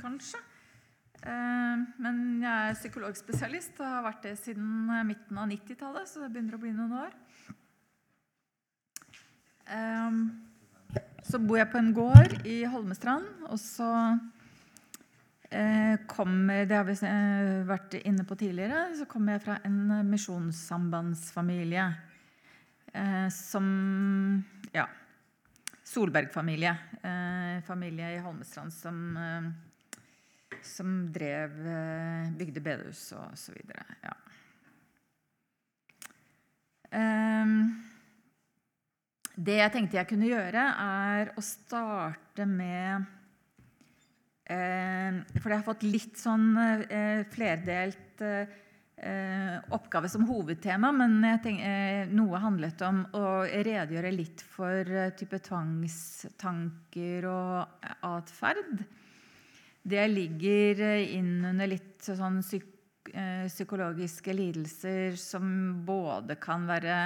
kanskje. Eh, Men jeg er psykologspesialist og har vært det siden eh, midten av 90-tallet, så det begynner å bli noen år. Eh, Så bor jeg på en gård i Holmestrand, og så kommer Det har vi vært inne på tidligere. Så kommer jeg fra en misjonssambandsfamilie som Ja. Solberg-familie. Eh, familie i Holmestrand som, eh, som drev eh, Bygde bedehus og så videre. Ja. Ehm, det jeg tenkte jeg kunne gjøre, er å starte med For jeg har fått litt sånn flerdelt oppgave som hovedtema, men jeg tenk, eh, noe handlet om å redegjøre litt for eh, type tvangstanker og atferd. Det ligger eh, inn under litt sånn psyk, eh, psykologiske lidelser som både kan være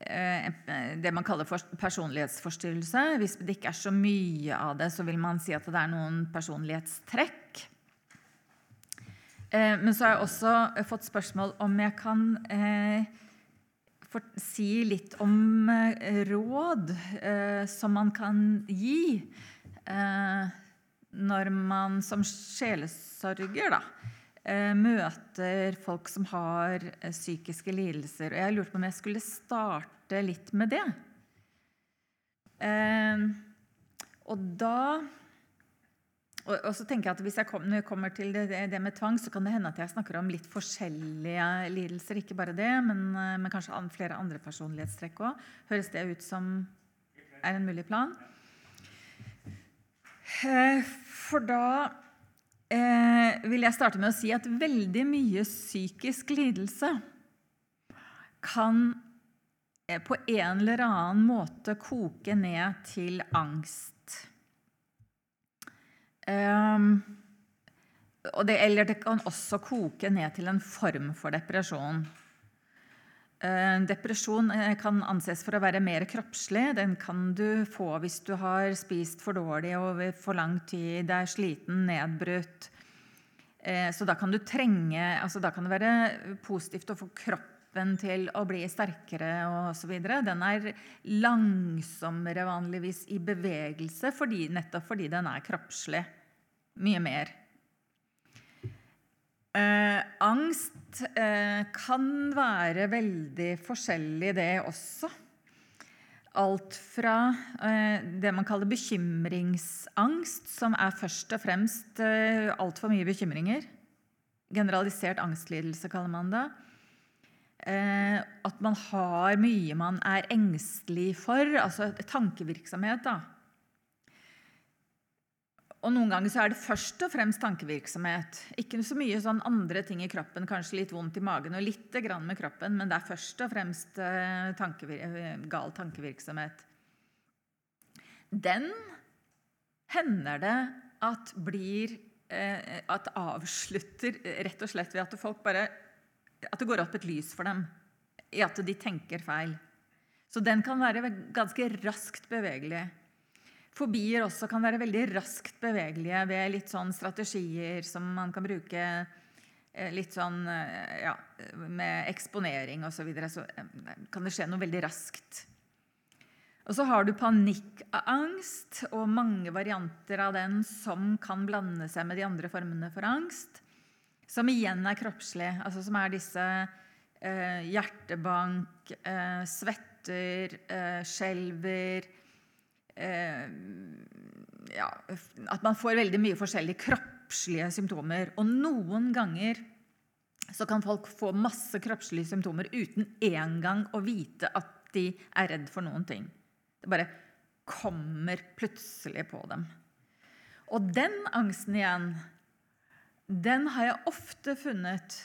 eh, det man kaller personlighetsforstyrrelse. Hvis det ikke er så mye av det, så vil man si at det er noen personlighetstrekk. Eh, Men så har jeg også fått spørsmål om jeg kan eh, si litt om eh, råd eh, som man kan gi eh, når man som sjelesørger da, eh, møter folk som har eh, psykiske lidelser. Og jeg lurte på om jeg skulle starte litt med det. Eh, og da og, og så tenker jeg at Hvis jeg kom, når jeg kommer til det, det, med tvang, så kan det hende at jeg snakker om litt forskjellige lidelser. Ikke bare det, men, eh, men kanskje an, flere andre personlighetstrekk òg. Høres det ut som er en mulig plan? Eh, For da eh, vil jeg starte med å si at veldig mye psykisk lidelse kan eh, på en eller annen måte koke ned til angst. Og det, eller det kan også koke ned til en form for depresjon. Eh, depresjon eh, kan anses for å være mer kroppslig. Den kan du få hvis du har spist for dårlig over for lang tid, er sliten, nedbrutt. Eh, så da kan du trenge altså Da kan det være positivt å få kroppen til å bli sterkere osv. Den er langsommere vanligvis i bevegelse fordi, nettopp fordi den er kroppslig. Mye mer. Eh, angst eh, kan være veldig forskjellig, det også. Alt fra eh, det man kaller bekymringsangst, som er først og fremst eh, altfor mye bekymringer. Generalisert angstlidelse, kaller man det. Eh, at man har mye man er engstelig for, altså tankevirksomhet. da. Og Noen ganger så er det først og fremst tankevirksomhet. Ikke så mye sånn andre ting i kroppen, kanskje litt vondt i magen og litt grann med kroppen, men det er først og fremst eh, tankevir eh, gal tankevirksomhet. Den hender det at blir At avslutter rett og slett ved at folk bare At det går opp et lys for dem i at de tenker feil. Så den kan være ganske raskt bevegelig. Fobier også kan være veldig raskt bevegelige ved litt sånn strategier som man kan bruke eh, litt sånn eh, ja, med eksponering osv. Så, videre, så eh, kan det skje noe veldig raskt. Og så har du panikkangst og mange varianter av den som kan blande seg med de andre formene for angst. Som igjen er kroppslig. Altså som er disse eh, hjertebank, eh, svetter, eh, skjelver eh, ja, At man får veldig mye forskjellige kroppslige symptomer. Og noen ganger så kan folk få masse kroppslige symptomer uten engang å vite at de er redd for noen ting. Det bare kommer plutselig på dem. Og den angsten igjen, den har jeg ofte funnet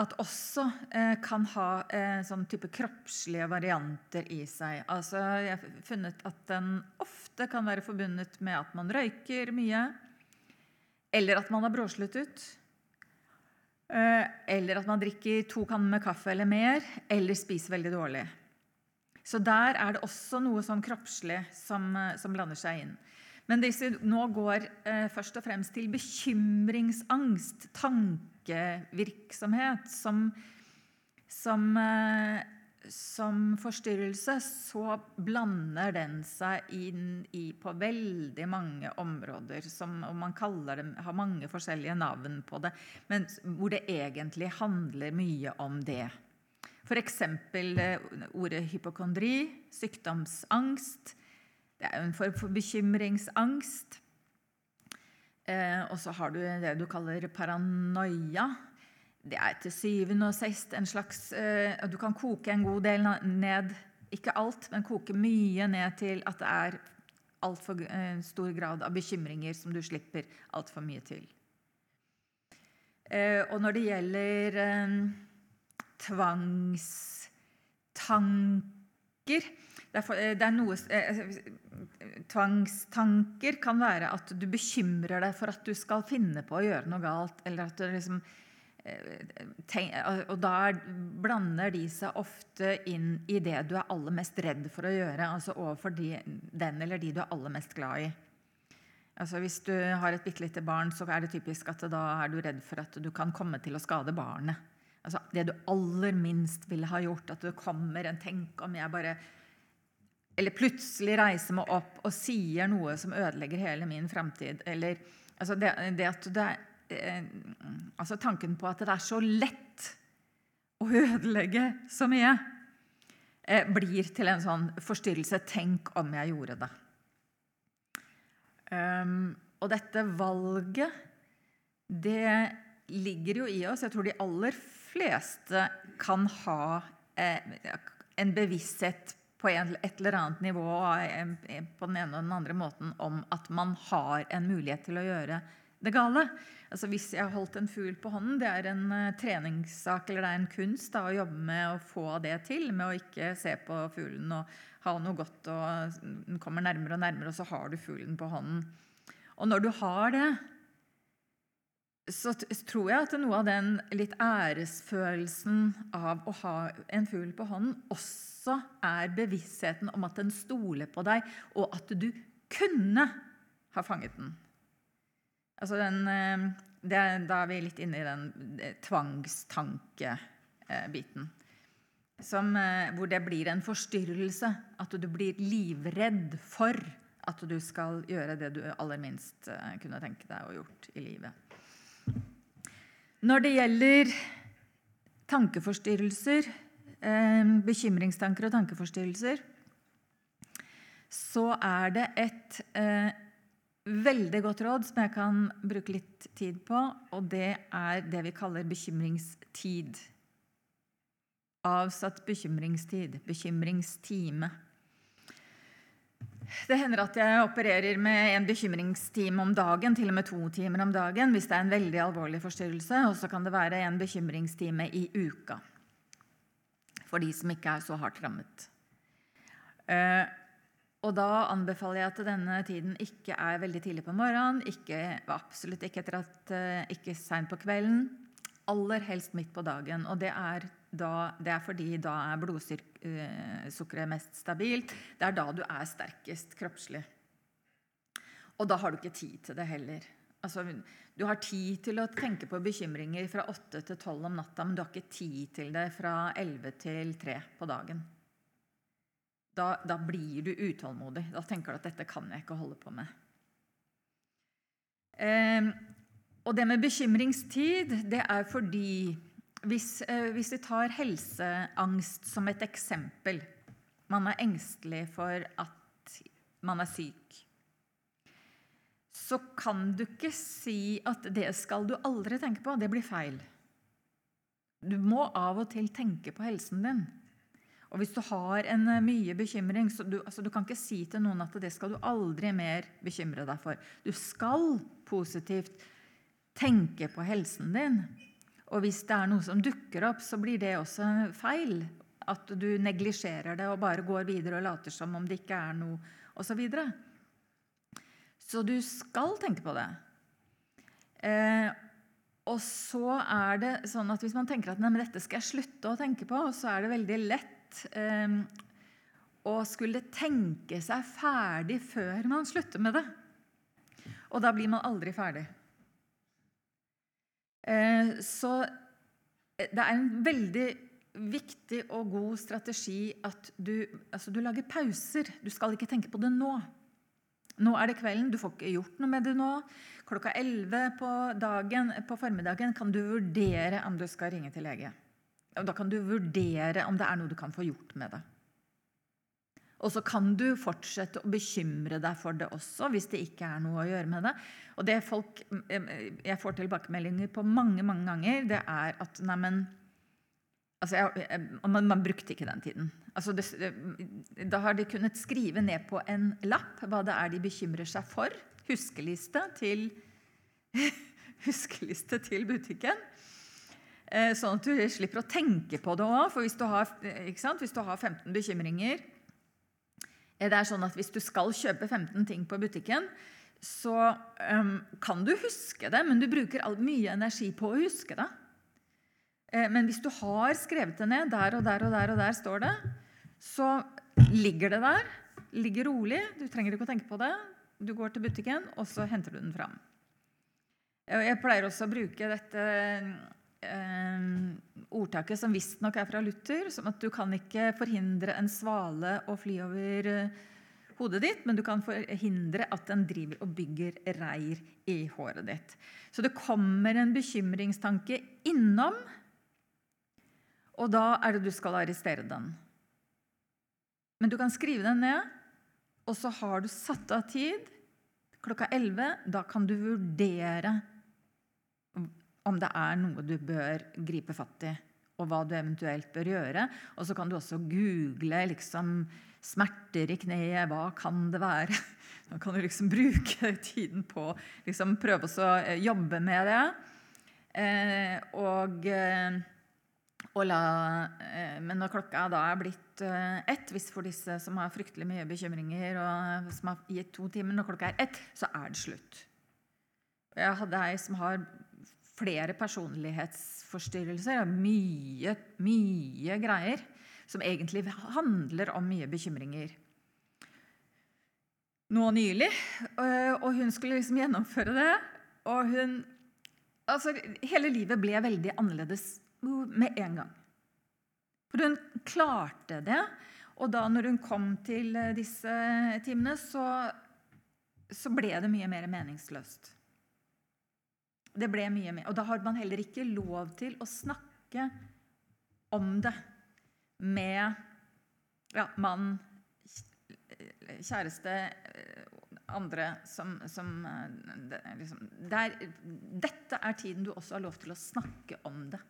at også eh, kan ha eh, sånn type kroppslige varianter i seg. Altså, jeg har funnet at den ofte kan være forbundet med at man røyker mye, eller at man har bråsluttet, eh, eller at man drikker to kanner med kaffe eller mer, eller spiser veldig dårlig. Så der er det også noe sånn kroppslig som, eh, som blander seg inn. Men disse nå går eh, først og fremst til bekymringsangst, tankevirksomhet, som, som, eh, som forstyrrelse, så blander den seg inn i på veldig mange områder. Som, og man dem, har mange forskjellige navn på det, men hvor det egentlig handler mye om det. F.eks. ordet hypokondri, sykdomsangst det er en form for bekymringsangst. Eh, og så har du det du kaller paranoia. Det er til syvende og sist en slags eh, Du kan koke en god del ned, ikke alt, men koke mye ned til at det er altfor eh, stor grad av bekymringer som du slipper altfor mye til. Eh, og når det gjelder tvangstanker det er, for, det er noe Tvangstanker kan være at du bekymrer deg for at du skal finne på å gjøre noe galt. eller at du liksom og da blander de seg ofte inn i det du er aller mest redd for å gjøre. Altså overfor de, den eller de du er aller mest glad i. Altså Hvis du har et bitte lite barn, så er det typisk at da er du redd for at du kan komme til å skade barnet. Altså Det du aller minst ville ha gjort. At du kommer en tenk om jeg bare eller plutselig reiser meg opp og sier noe som ødelegger hele min framtid. Eller altså det, det, at det er, eh, altså tanken på at det er så lett å ødelegge så mye, eh, blir til en sånn forstyrrelse. Tenk om jeg gjorde det. Um, og dette valget, det ligger jo i oss. Jeg tror de aller fleste kan ha eh, en bevissthet på et eller annet nivå på den ene og den andre måten om at man har en mulighet til å gjøre det gale. Altså Hvis jeg har holdt en fugl på hånden, det er en uh, treningssak eller det er en kunst da, å jobbe med å få det til, med å ikke se på fuglen og ha noe godt, og den kommer nærmere og nærmere, og så har du fuglen på hånden. Og når du har det, så tror jeg at noe av den litt æresfølelsen av å ha en fugl på hånden også er bevisstheten om at den stoler på deg, og at du kunne ha fanget den. Altså den, eh, det, da er vi litt inne i den eh, tvangstankebiten. Som, eh, hvor det blir en forstyrrelse. At du blir livredd for at du skal gjøre det du aller minst kunne tenke deg å gjort i livet. Når det gjelder tankeforstyrrelser, eh, bekymringstanker og tankeforstyrrelser, så er det et eh, veldig godt råd som jeg kan bruke litt tid på, og det er det vi kaller bekymringstid. Avsatt bekymringstid. Bekymringstime. Det hender at jeg opererer med en bekymringstime om dagen, til og med to timer om dagen, hvis det er en veldig alvorlig forstyrrelse. Og så kan det være en bekymringstime i uka for de som ikke er så hardt rammet. Eh, og da anbefaler jeg at denne tiden ikke er veldig tidlig på morgenen, ikke, absolutt ikke eh, ikke seint på kvelden. Aller helst midt på dagen. Og det er da, det er fordi da er blodsukkeret eh, mest stabilt. Det er da du er sterkest kroppslig. Og da har du ikke tid til det heller. Altså, du har tid til å tenke på bekymringer fra 8 til 12 om natta, men du har ikke tid til det fra 11 til 3 på dagen. Da, da blir du utålmodig. Da tenker du at 'dette kan jeg ikke holde på med'. Eh, og det med bekymringstid, det er fordi hvis, eh, hvis, vi tar helseangst som et eksempel Man er engstelig for at man er syk. Så kan du ikke si at det skal du aldri tenke på. Det blir feil. Du må av og til tenke på helsen din. Og hvis du har en eh, mye bekymring så du, altså du kan ikke si til noen at det skal du aldri mer bekymre deg for. Du skal positivt tenke på helsen din. Og hvis det er noe som dukker opp, så blir det også feil. At du neglisjerer det og bare går videre og later som om det ikke er noe, osv. Så, videre. så du skal tenke på det. Eh, og så er det sånn at hvis man tenker at dette skal jeg slutte å tenke på, så er det veldig lett eh, å skulle tenke seg ferdig før man slutter med det. Og da blir man aldri ferdig. Eh, så eh, det er en veldig viktig og god strategi at du, altså du lager pauser. Du skal ikke tenke på det nå. Nå er det kvelden, du får ikke gjort noe med det nå. Klokka 11 på, dagen, på formiddagen kan du vurdere om du skal ringe til lege. Da kan du vurdere om det er noe du kan få gjort med det. Og så kan du fortsette å bekymre deg for det også, hvis det ikke er noe å gjøre med det. Og det folk, Jeg får tilbakemeldinger på mange mange ganger, det er at neimen altså jeg, man, man, brukte ikke den tiden. Altså det, da har de kunnet skrive ned på en lapp hva det er de bekymrer seg for. Huskeliste til, huskeliste til butikken. Eh, sånn at du slipper å tenke på det òg. For hvis du, har, hvis du har 15 bekymringer det er sånn at Hvis du skal kjøpe 15 ting på butikken, så um, kan du huske det, men du bruker mye energi på å huske det. Eh, men hvis du har skrevet det ned, der og der og der, og der står det, så ligger det der. Ligger rolig. Du trenger ikke å tenke på det. Du går til butikken, og så henter du den fram. Jeg pleier også å bruke dette eh, ordtaket som visstnok er fra Luther, som at du kan ikke forhindre en svale å fly over eh, hodet ditt, men du kan forhindre at den driver og bygger reir i håret ditt. Så det kommer en bekymringstanke innom, og da er det du skal arrestere den. Men du kan skrive den ned, og så har du satt av tid klokka 11. Da kan du vurdere om det er noe du bør gripe fatt i, og hva du eventuelt bør gjøre. Og så kan du også google liksom, smerter i kneet. Hva kan det være? Nå kan du liksom bruke tiden på liksom prøve å eh, jobbe med det. Eh, og, eh, og la, eh, men når klokka da er blitt eh, ett, hvis for disse som har fryktelig mye bekymringer, og som har gitt to timer, når klokka er ett, så er det slutt. Jeg hadde ei som har flere personlighetsforstyrrelser. Mye, mye greier som egentlig handler om mye bekymringer. Nå nylig. Eh, og hun skulle liksom gjennomføre det. Og hun Altså, hele livet ble veldig annerledes med en gang. For hun klarte det. Og da når hun kom til disse timene, så, så ble det mye mer meningsløst. Det ble mye mer. Og da har man heller ikke lov til å snakke om det med ja, mann, kjæreste, andre som, som liksom, der, Dette er tiden du også har lov til å snakke om det.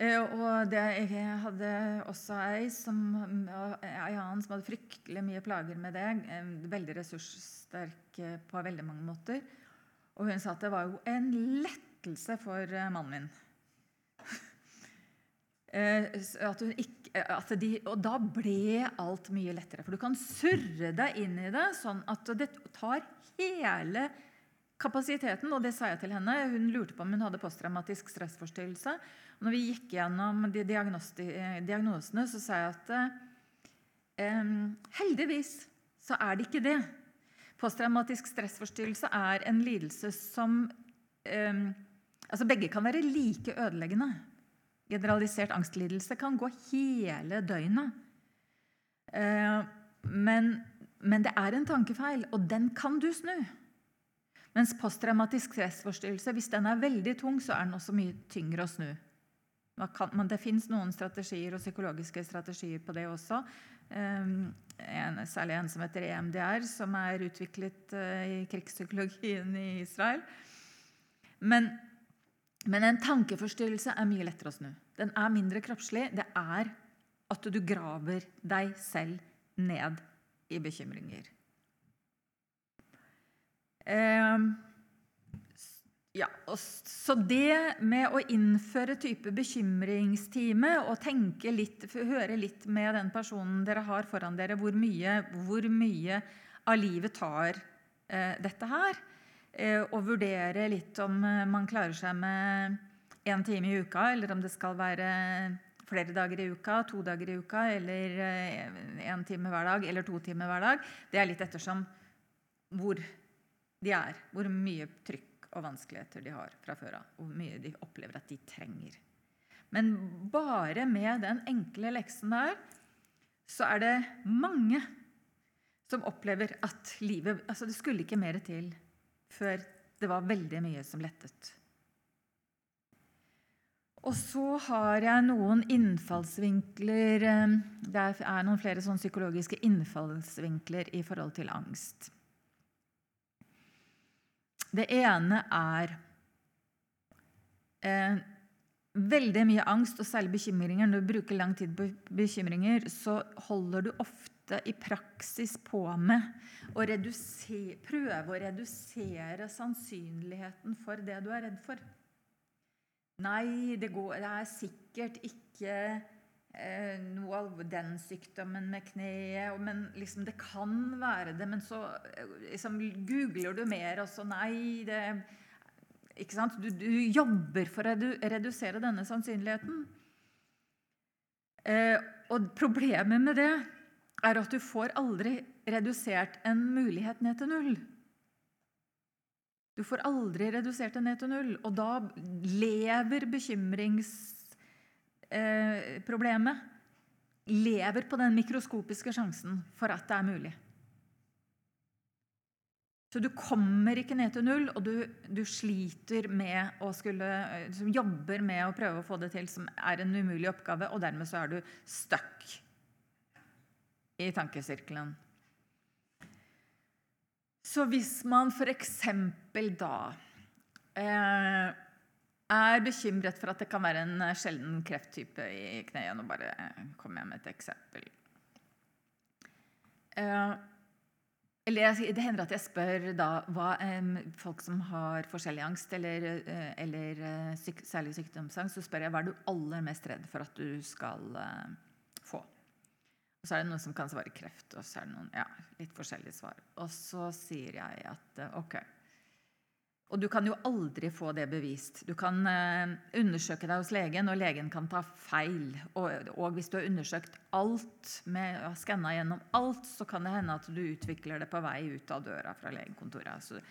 Eh, og det, jeg hadde også ei, som, ei som hadde fryktelig mye plager med det. Veldig ressurssterk på veldig mange måter. Og hun sa at det var jo en lettelse for eh, mannen min. Eh, ikke, at de, og da ble alt mye lettere. For du kan surre deg inn i det sånn at det tar hele kapasiteten. Og det sa jeg til henne. Hun lurte på om hun hadde posttraumatisk stressforstyrrelse. Og når vi gikk gjennom de diagnosene, så sa jeg at eh, heldigvis så er det ikke det. Posttraumatisk stressforstyrrelse er en lidelse som eh, altså Begge kan være like ødeleggende. Generalisert angstlidelse kan gå hele døgnet. Eh, men, men, det er en tankefeil, og den kan du snu. Mens posttraumatisk stressforstyrrelse, hvis den er veldig tung, så er den også mye tyngre å snu. Kan, men det fins noen strategier og psykologiske strategier på det også. En, særlig en som heter EMDR, som er utviklet uh, i krigspsykologien i Israel. Men, men, en tankeforstyrrelse er mye lettere å snu. Den er mindre kroppslig. Det er at du graver deg selv ned i bekymringer. Um, ja, så det med å innføre type bekymringstime og tenke litt, høre litt med den personen dere har foran dere, hvor mye, hvor mye av livet tar eh, dette her, eh, og vurdere litt om eh, man klarer seg med én time i uka, eller om det skal være flere dager i uka, to dager i uka, eller én eh, time hver dag, eller to timer hver dag, det er litt ettersom hvor de er. Hvor mye trykk og vanskeligheter de har fra før av. Hvor mye de opplever at de trenger. Men bare med den enkle leksen der, så er det mange som opplever at livet Altså, det skulle ikke mer til før det var veldig mye som lettet. Og så har jeg noen innfallsvinkler eh, Det er noen flere sånn psykologiske innfallsvinkler i forhold til angst. Det ene er eh, veldig mye angst og særlig bekymringer. Når du bruker lang tid på bekymringer, så holder du ofte i praksis på med å prøve å redusere sannsynligheten for det du er redd for. Nei, det, går, det er sikkert ikke noe av den sykdommen med kneet. Men liksom, det kan være det. Men så liksom, googler du mer, og så nei det, ikke sant? Du, du jobber for å redu, redusere denne sannsynligheten. Eh, og problemet med det er at du får aldri redusert en mulighet ned til null. Du får aldri redusert det ned til null. Og da lever bekymringsproblemet eh, Lever på den mikroskopiske sjansen for at det er mulig. Så du kommer ikke ned til null, og du, du sliter med å skulle Du jobber med å prøve å få det til, som er en umulig oppgave, og dermed så er du stuck i tankesirkelen. Så hvis man f.eks. da eh, er bekymret for at det kan være en sjelden krefttype i kneet Nå bare kommer jeg med et eksempel. Eh, eller det hender at jeg spør da hva eh, folk som har forskjellig angst eller, eh, eller eh, syk, særlig sykdomsangst, så spør jeg hva er du aller mest redd for at du skal eh, få. Og så er det noen som kan svare kreft, og så er det noen ja, litt forskjellige svar. Og så sier jeg at eh, ok. Og du kan jo aldri få det bevist. Du kan eh, undersøke deg hos legen, og legen kan ta feil. Og, og hvis du har undersøkt alt, med, skanna gjennom alt, så kan det hende at du utvikler det på vei ut av døra fra legekontoret. Så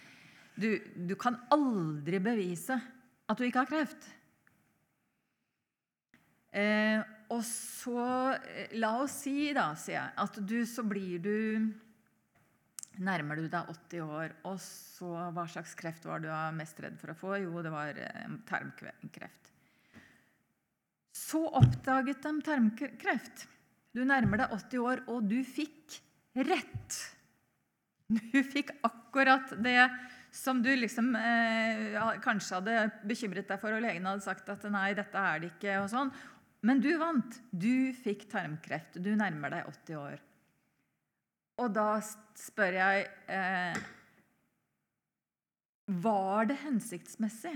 du, du kan aldri bevise at du ikke har kreft. Eh, og så eh, La oss si, da, sier jeg, at du så blir du Nærmer du deg 80 år, og så Hva slags kreft var du mest redd for å få? Jo, det var eh, tarmkreft. Så oppdaget de tarmkreft. Du nærmer deg 80 år, og du fikk rett. Du fikk akkurat det som du liksom eh, kanskje hadde bekymret deg for, og legen hadde sagt at nei, dette er det ikke. og sånn. Men du vant. Du fikk tarmkreft. Du nærmer deg 80 år. Og da spør jeg eh, Var det hensiktsmessig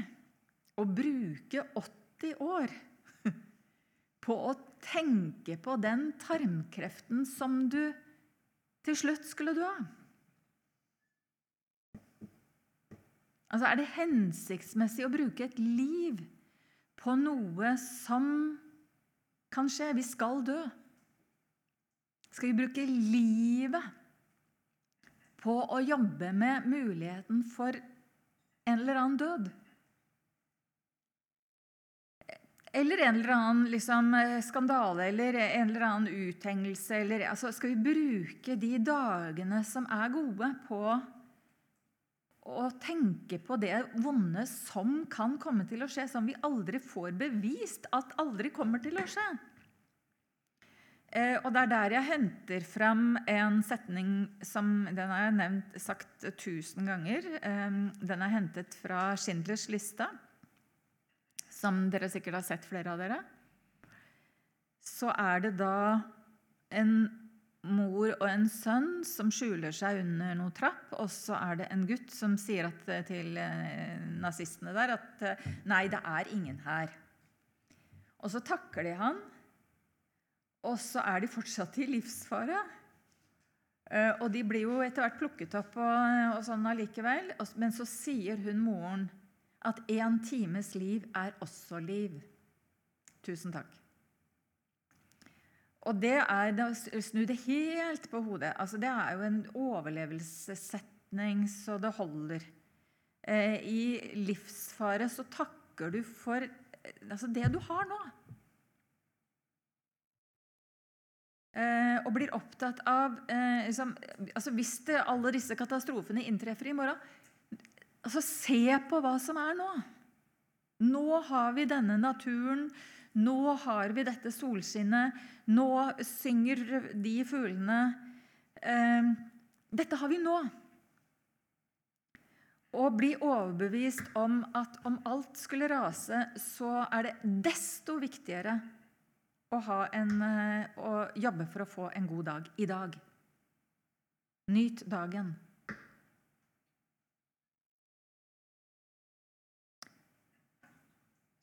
å bruke 80 år på å tenke på den tarmkreften som du til slutt skulle dø av? Altså, er det hensiktsmessig å bruke et liv på noe som kan skje. Vi skal dø. Skal vi bruke livet på å jobbe med muligheten for en eller annen død? Eller en eller annen liksom, skandale eller en eller annen uthengelse. Eller, altså, skal vi bruke de dagene som er gode, på å tenke på det vonde som kan komme til å skje, som vi aldri får bevist at aldri kommer til å skje. Eh, og Det er der jeg henter fram en setning som den har jeg nevnt, sagt tusen ganger. Eh, den er hentet fra Schindlers liste, som dere sikkert har sett, flere av dere. Så er det da en mor og en sønn som skjuler seg under noen trapp. Og så er det en gutt som sier at, eh, til eh, nazistene der at nei, det er ingen her. Og så takker de han, og så er de fortsatt i livsfare. Og de blir jo etter hvert plukket opp og, og sånn allikevel. Men så sier hun moren at én times liv er også liv. Tusen takk. Og det er å snu det helt på hodet. Altså, det er jo en overlevelsessetning så det holder. Eh, I livsfare så takker du for eh, altså det du har nå. Eh, og blir opptatt av eh, liksom, altså Hvis det, alle disse katastrofene inntreffer i morgen altså Se på hva som er nå. Nå har vi denne naturen. Nå har vi dette solskinnet. Nå synger de fuglene. Eh, dette har vi nå. Og bli overbevist om at om alt skulle rase, så er det desto viktigere å, en, eh, å jobbe for å få en god dag i dag. Nyt dagen.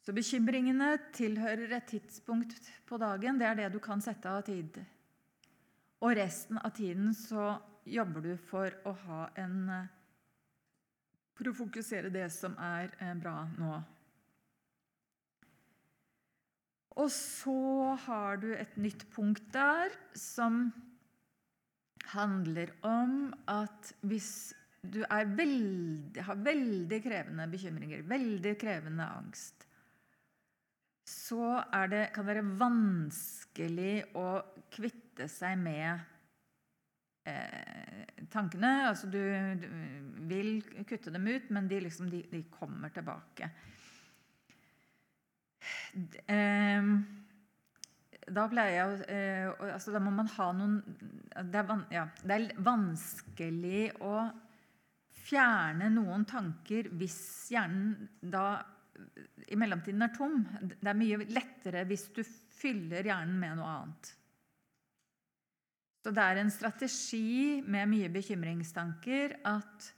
Så bekymringene tilhører et tidspunkt på dagen. Det er det du kan sette av tid. Og resten av tiden så jobber du for å ha en eh, For å fokusere det som er eh, bra nå. Og så har du et nytt punkt der som handler om at hvis du veldig, har veldig krevende bekymringer, veldig krevende angst, så det, kan det være vanskelig å kvitte seg med eh, tankene. Altså du, du, vil kutte dem ut, men de, liksom, de, de kommer tilbake. Ehm, da pleier jeg å altså Da må man ha noen det er, ja, det er, vanskelig å fjerne noen tanker hvis hjernen da i mellomtiden er tom. Det er mye lettere hvis du fyller hjernen med noe annet. Så det er en strategi med mye bekymringstanker at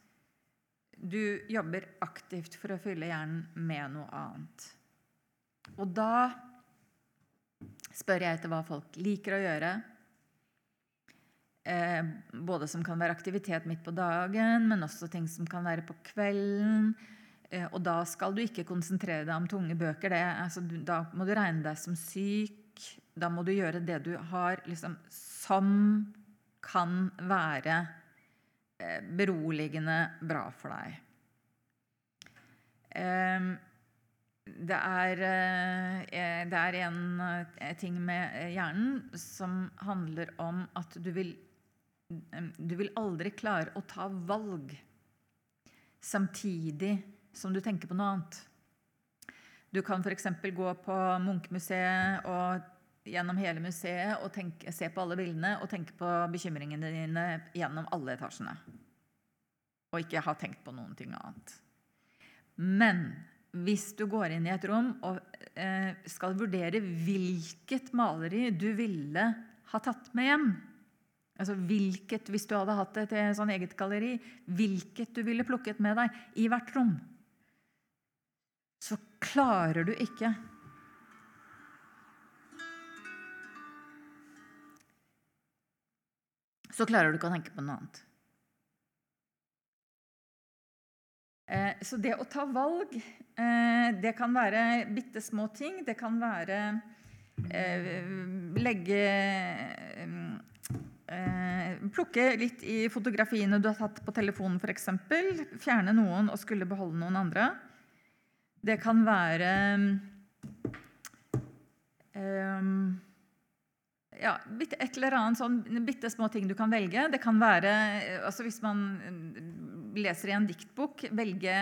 du jobber aktivt for å fylle hjernen med noe annet. Og da spør jeg etter hva folk liker å gjøre. Eh, både som kan være aktivitet midt på dagen, men også ting som kan være på kvelden. Eh, og da skal du ikke konsentrere deg om tunge bøker. Altså, du, da må du regne deg som syk. Da må du gjøre det du har liksom, som kan være eh, beroligende bra for deg. Eh, det er, eh, det er, en eh, ting med hjernen som handler om at du vil Du vil aldri klare å ta valg samtidig som du tenker på noe annet. Du kan f.eks. gå på Munchmuseet og gjennom hele museet og tenke, se på alle bildene og tenke på bekymringene dine gjennom alle etasjene. Og ikke ha tenkt på noen ting annet. Men hvis du går inn i et rom og eh, skal vurdere hvilket maleri du ville ha tatt med hjem. Altså hvilket, Hvis du hadde hatt et sånn eget galleri, hvilket du ville plukket med deg i hvert rom, så klarer du ikke. Så klarer du ikke å tenke på noe annet. Så det å ta valg, eh, det kan være bitte små ting. Det kan være eh, legge Plukke litt i fotografiene du har tatt på telefonen, f.eks. Fjerne noen og skulle beholde noen andre. Det kan være ja, et eller annet sånn bitte små ting du kan velge. Det kan være altså Hvis man leser i en diktbok, velge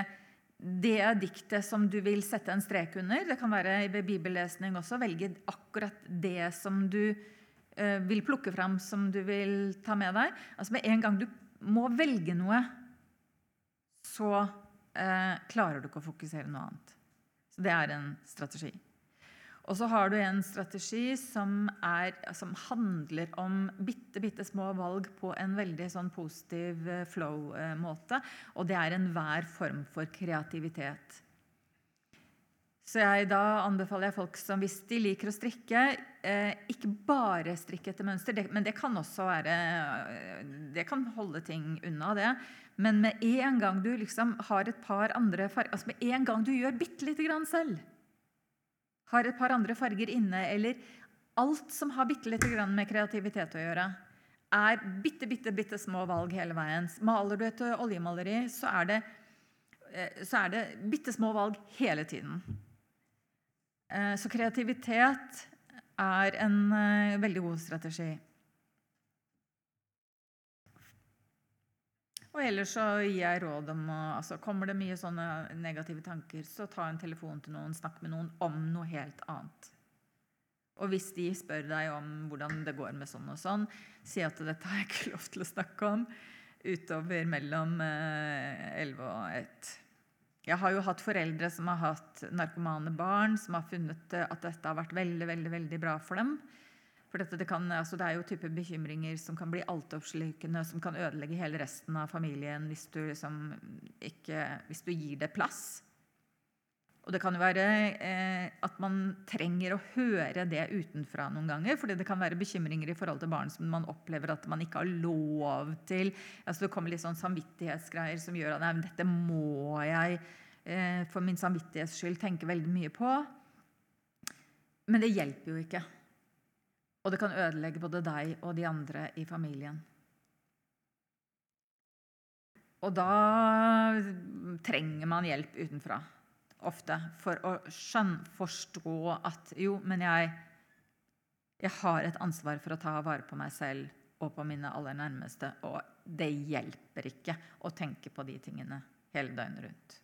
det diktet som du vil sette en strek under. Det kan være ved bibellesning også. Velge akkurat det som du eh, vil plukke fram, som du vil ta med deg. Altså Med en gang du må velge noe, så eh, klarer du ikke å fokusere noe annet. Så det er en strategi. Og så har du en strategi som, er, som handler om bitte, bitte små valg på en veldig sånn positiv eh, flow-måte. Og det er enhver form for kreativitet. Så jeg, Da anbefaler jeg folk som hvis de liker å strikke, eh, ikke bare strikke etter mønster, men det kan også være eh, Det kan holde ting unna, det. Men med en gang du liksom har et par andre farger altså Med en gang du gjør bitte lite grann selv, har et par andre farger inne, eller alt som har bitte lite grann med kreativitet å gjøre, er bitte, bitte, bitte små valg hele veien. Maler du et oljemaleri, så er det, eh, så er det bitte små valg hele tiden. Eh, så kreativitet er en eh, veldig god strategi. Og ellers så gir jeg råd om å altså Kommer det mye sånne negative tanker, så ta en telefon til noen, snakk med noen om noe helt annet. Og hvis de spør deg om hvordan det går med sånn og sånn, si at dette har jeg ikke lov til å snakke om utover mellom 11 eh, og 1. Jeg har jo hatt foreldre som har hatt narkomane barn, som har funnet eh, at dette har vært veldig, veldig, veldig bra for dem. For dette, det, kan, altså det, er jo type bekymringer som kan bli altoppslukende, som kan ødelegge hele resten av familien hvis du, liksom ikke, hvis du gir det plass. Og det kan jo være eh, at man trenger å høre det utenfra noen ganger. fordi det kan være bekymringer i forhold til barn som man opplever at man ikke har lov til. Altså Det kommer litt sånn samvittighetsgreier som gjør at nei, dette må jeg eh, for min samvittighets skyld tenke veldig mye på. Men det hjelper jo ikke. Og det kan ødelegge både deg og de andre i familien. Og da trenger man hjelp utenfra ofte for å skjønne, forstå at jo, men jeg, jeg har et ansvar for å ta vare på meg selv og på mine aller nærmeste. Og det hjelper ikke å tenke på de tingene hele døgnet rundt.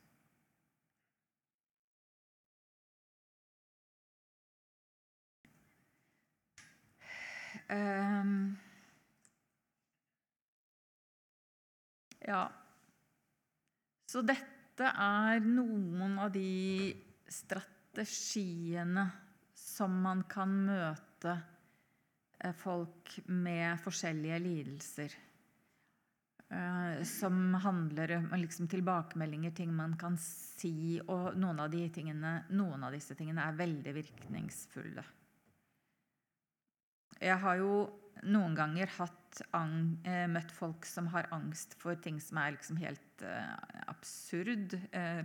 Um, ja. Så dette er noen av de strategiene som man kan møte eh, folk med forskjellige lidelser. Eh, som handler om liksom tilbakemeldinger, ting man kan si. Og noen av, tingene, noen av disse tingene er veldig virkningsfulle. Jeg har jo noen ganger hatt eh, møtt folk som har angst for ting som er liksom helt uh, absurd. Uh,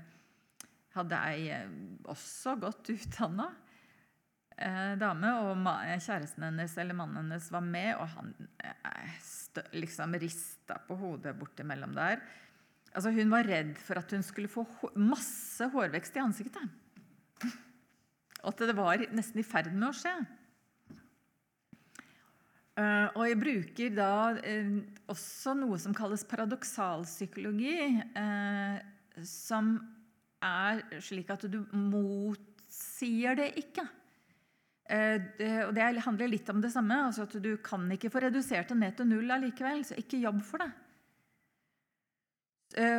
hadde ei også godt utdanna eh, dame, og kjæresten hennes eller mannen hennes var med, og han eh, liksom rista på hodet bortimellom der. Altså, hun var redd for at hun skulle få masse hårvekst i ansiktet. Og at det var nesten i ferd med å skje. Uh, og jeg bruker da uh, også noe som kalles paradoksalpsykologi, uh, som er slik at du motsier det ikke. Det, og det handler litt om det samme. altså at Du kan ikke få redusert det ned til null allikevel, så ikke jobb for det.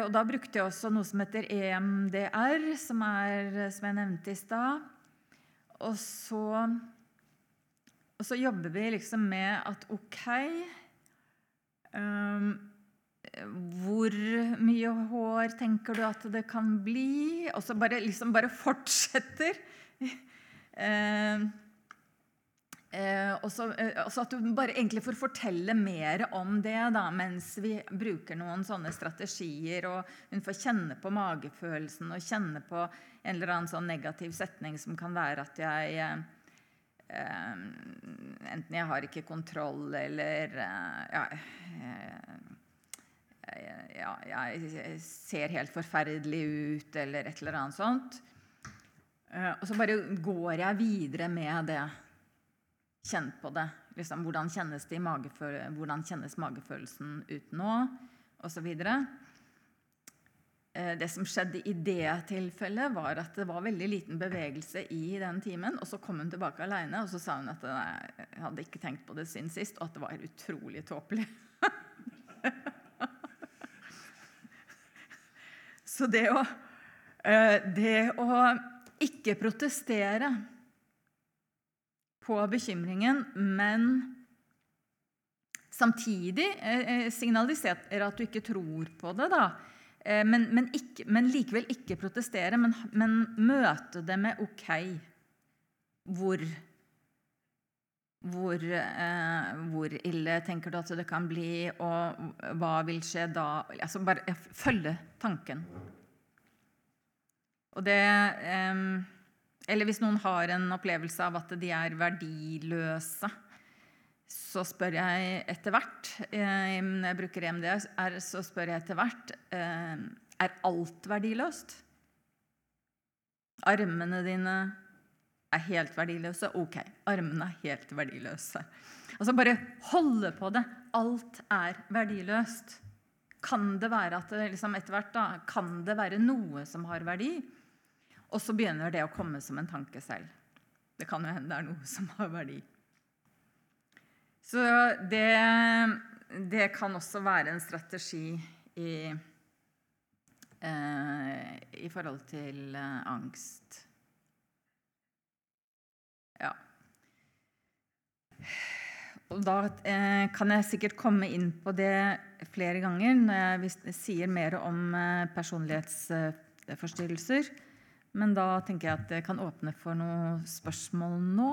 og Da brukte jeg også noe som heter EMDR, som, er, som jeg nevnte i stad. Og så og så jobber vi liksom med at OK um, Hvor mye hår tenker du at det kan bli? Og så bare, liksom bare fortsetter. uh, Eh, og så eh, At du bare egentlig får fortelle mer om det da, mens vi bruker noen sånne strategier. Og hun får kjenne på magefølelsen og kjenne på en eller annen sånn negativ setning som kan være at jeg Eh, enten jeg har ikke kontroll, eller eh, ja, eh, ja, jeg ser helt forferdelig ut, eller et eller annet sånt. Og så bare går jeg videre med det. Kjenn på det. Liksom, hvordan, kjennes det hvordan kjennes magefølelsen ut nå? Og så videre. Eh, det som skjedde i det tilfellet, var at det var veldig liten bevegelse i den timen. Og så kom hun tilbake alene og så sa hun at hun hadde ikke tenkt på det siden sist, og at det var utrolig tåpelig. så det å, eh, det å ikke protestere på bekymringen, men samtidig eh, signalisere at du ikke tror på det, da, men, men, ikke, men, likevel ikke protestere, men, men, møte det med OK. Hvor, hvor, eh, hvor, ille tenker du at det kan bli, og hva vil skje da? Altså bare følge tanken. Og det eh, Eller hvis noen har en opplevelse av at de er verdiløse, så spør jeg etter hvert eh, jeg bruker EMDR, så spør jeg etter hvert eh, Er alt verdiløst? Armene dine er helt verdiløse. Ok, armene er helt verdiløse. Altså bare holde på det. Alt er verdiløst. Kan det være at liksom etter hvert da, kan det være noe som har verdi? Og så begynner det å komme som en tanke selv. Det kan jo hende det er noe som har verdi. Så det, det kan også være en strategi i, eh, i forhold til eh, angst. Ja. Og da eh, kan jeg sikkert komme inn på det flere ganger når jeg sier mer om personlighetsforstyrrelser. Men da tenker jeg at jeg kan åpne for noen spørsmål nå.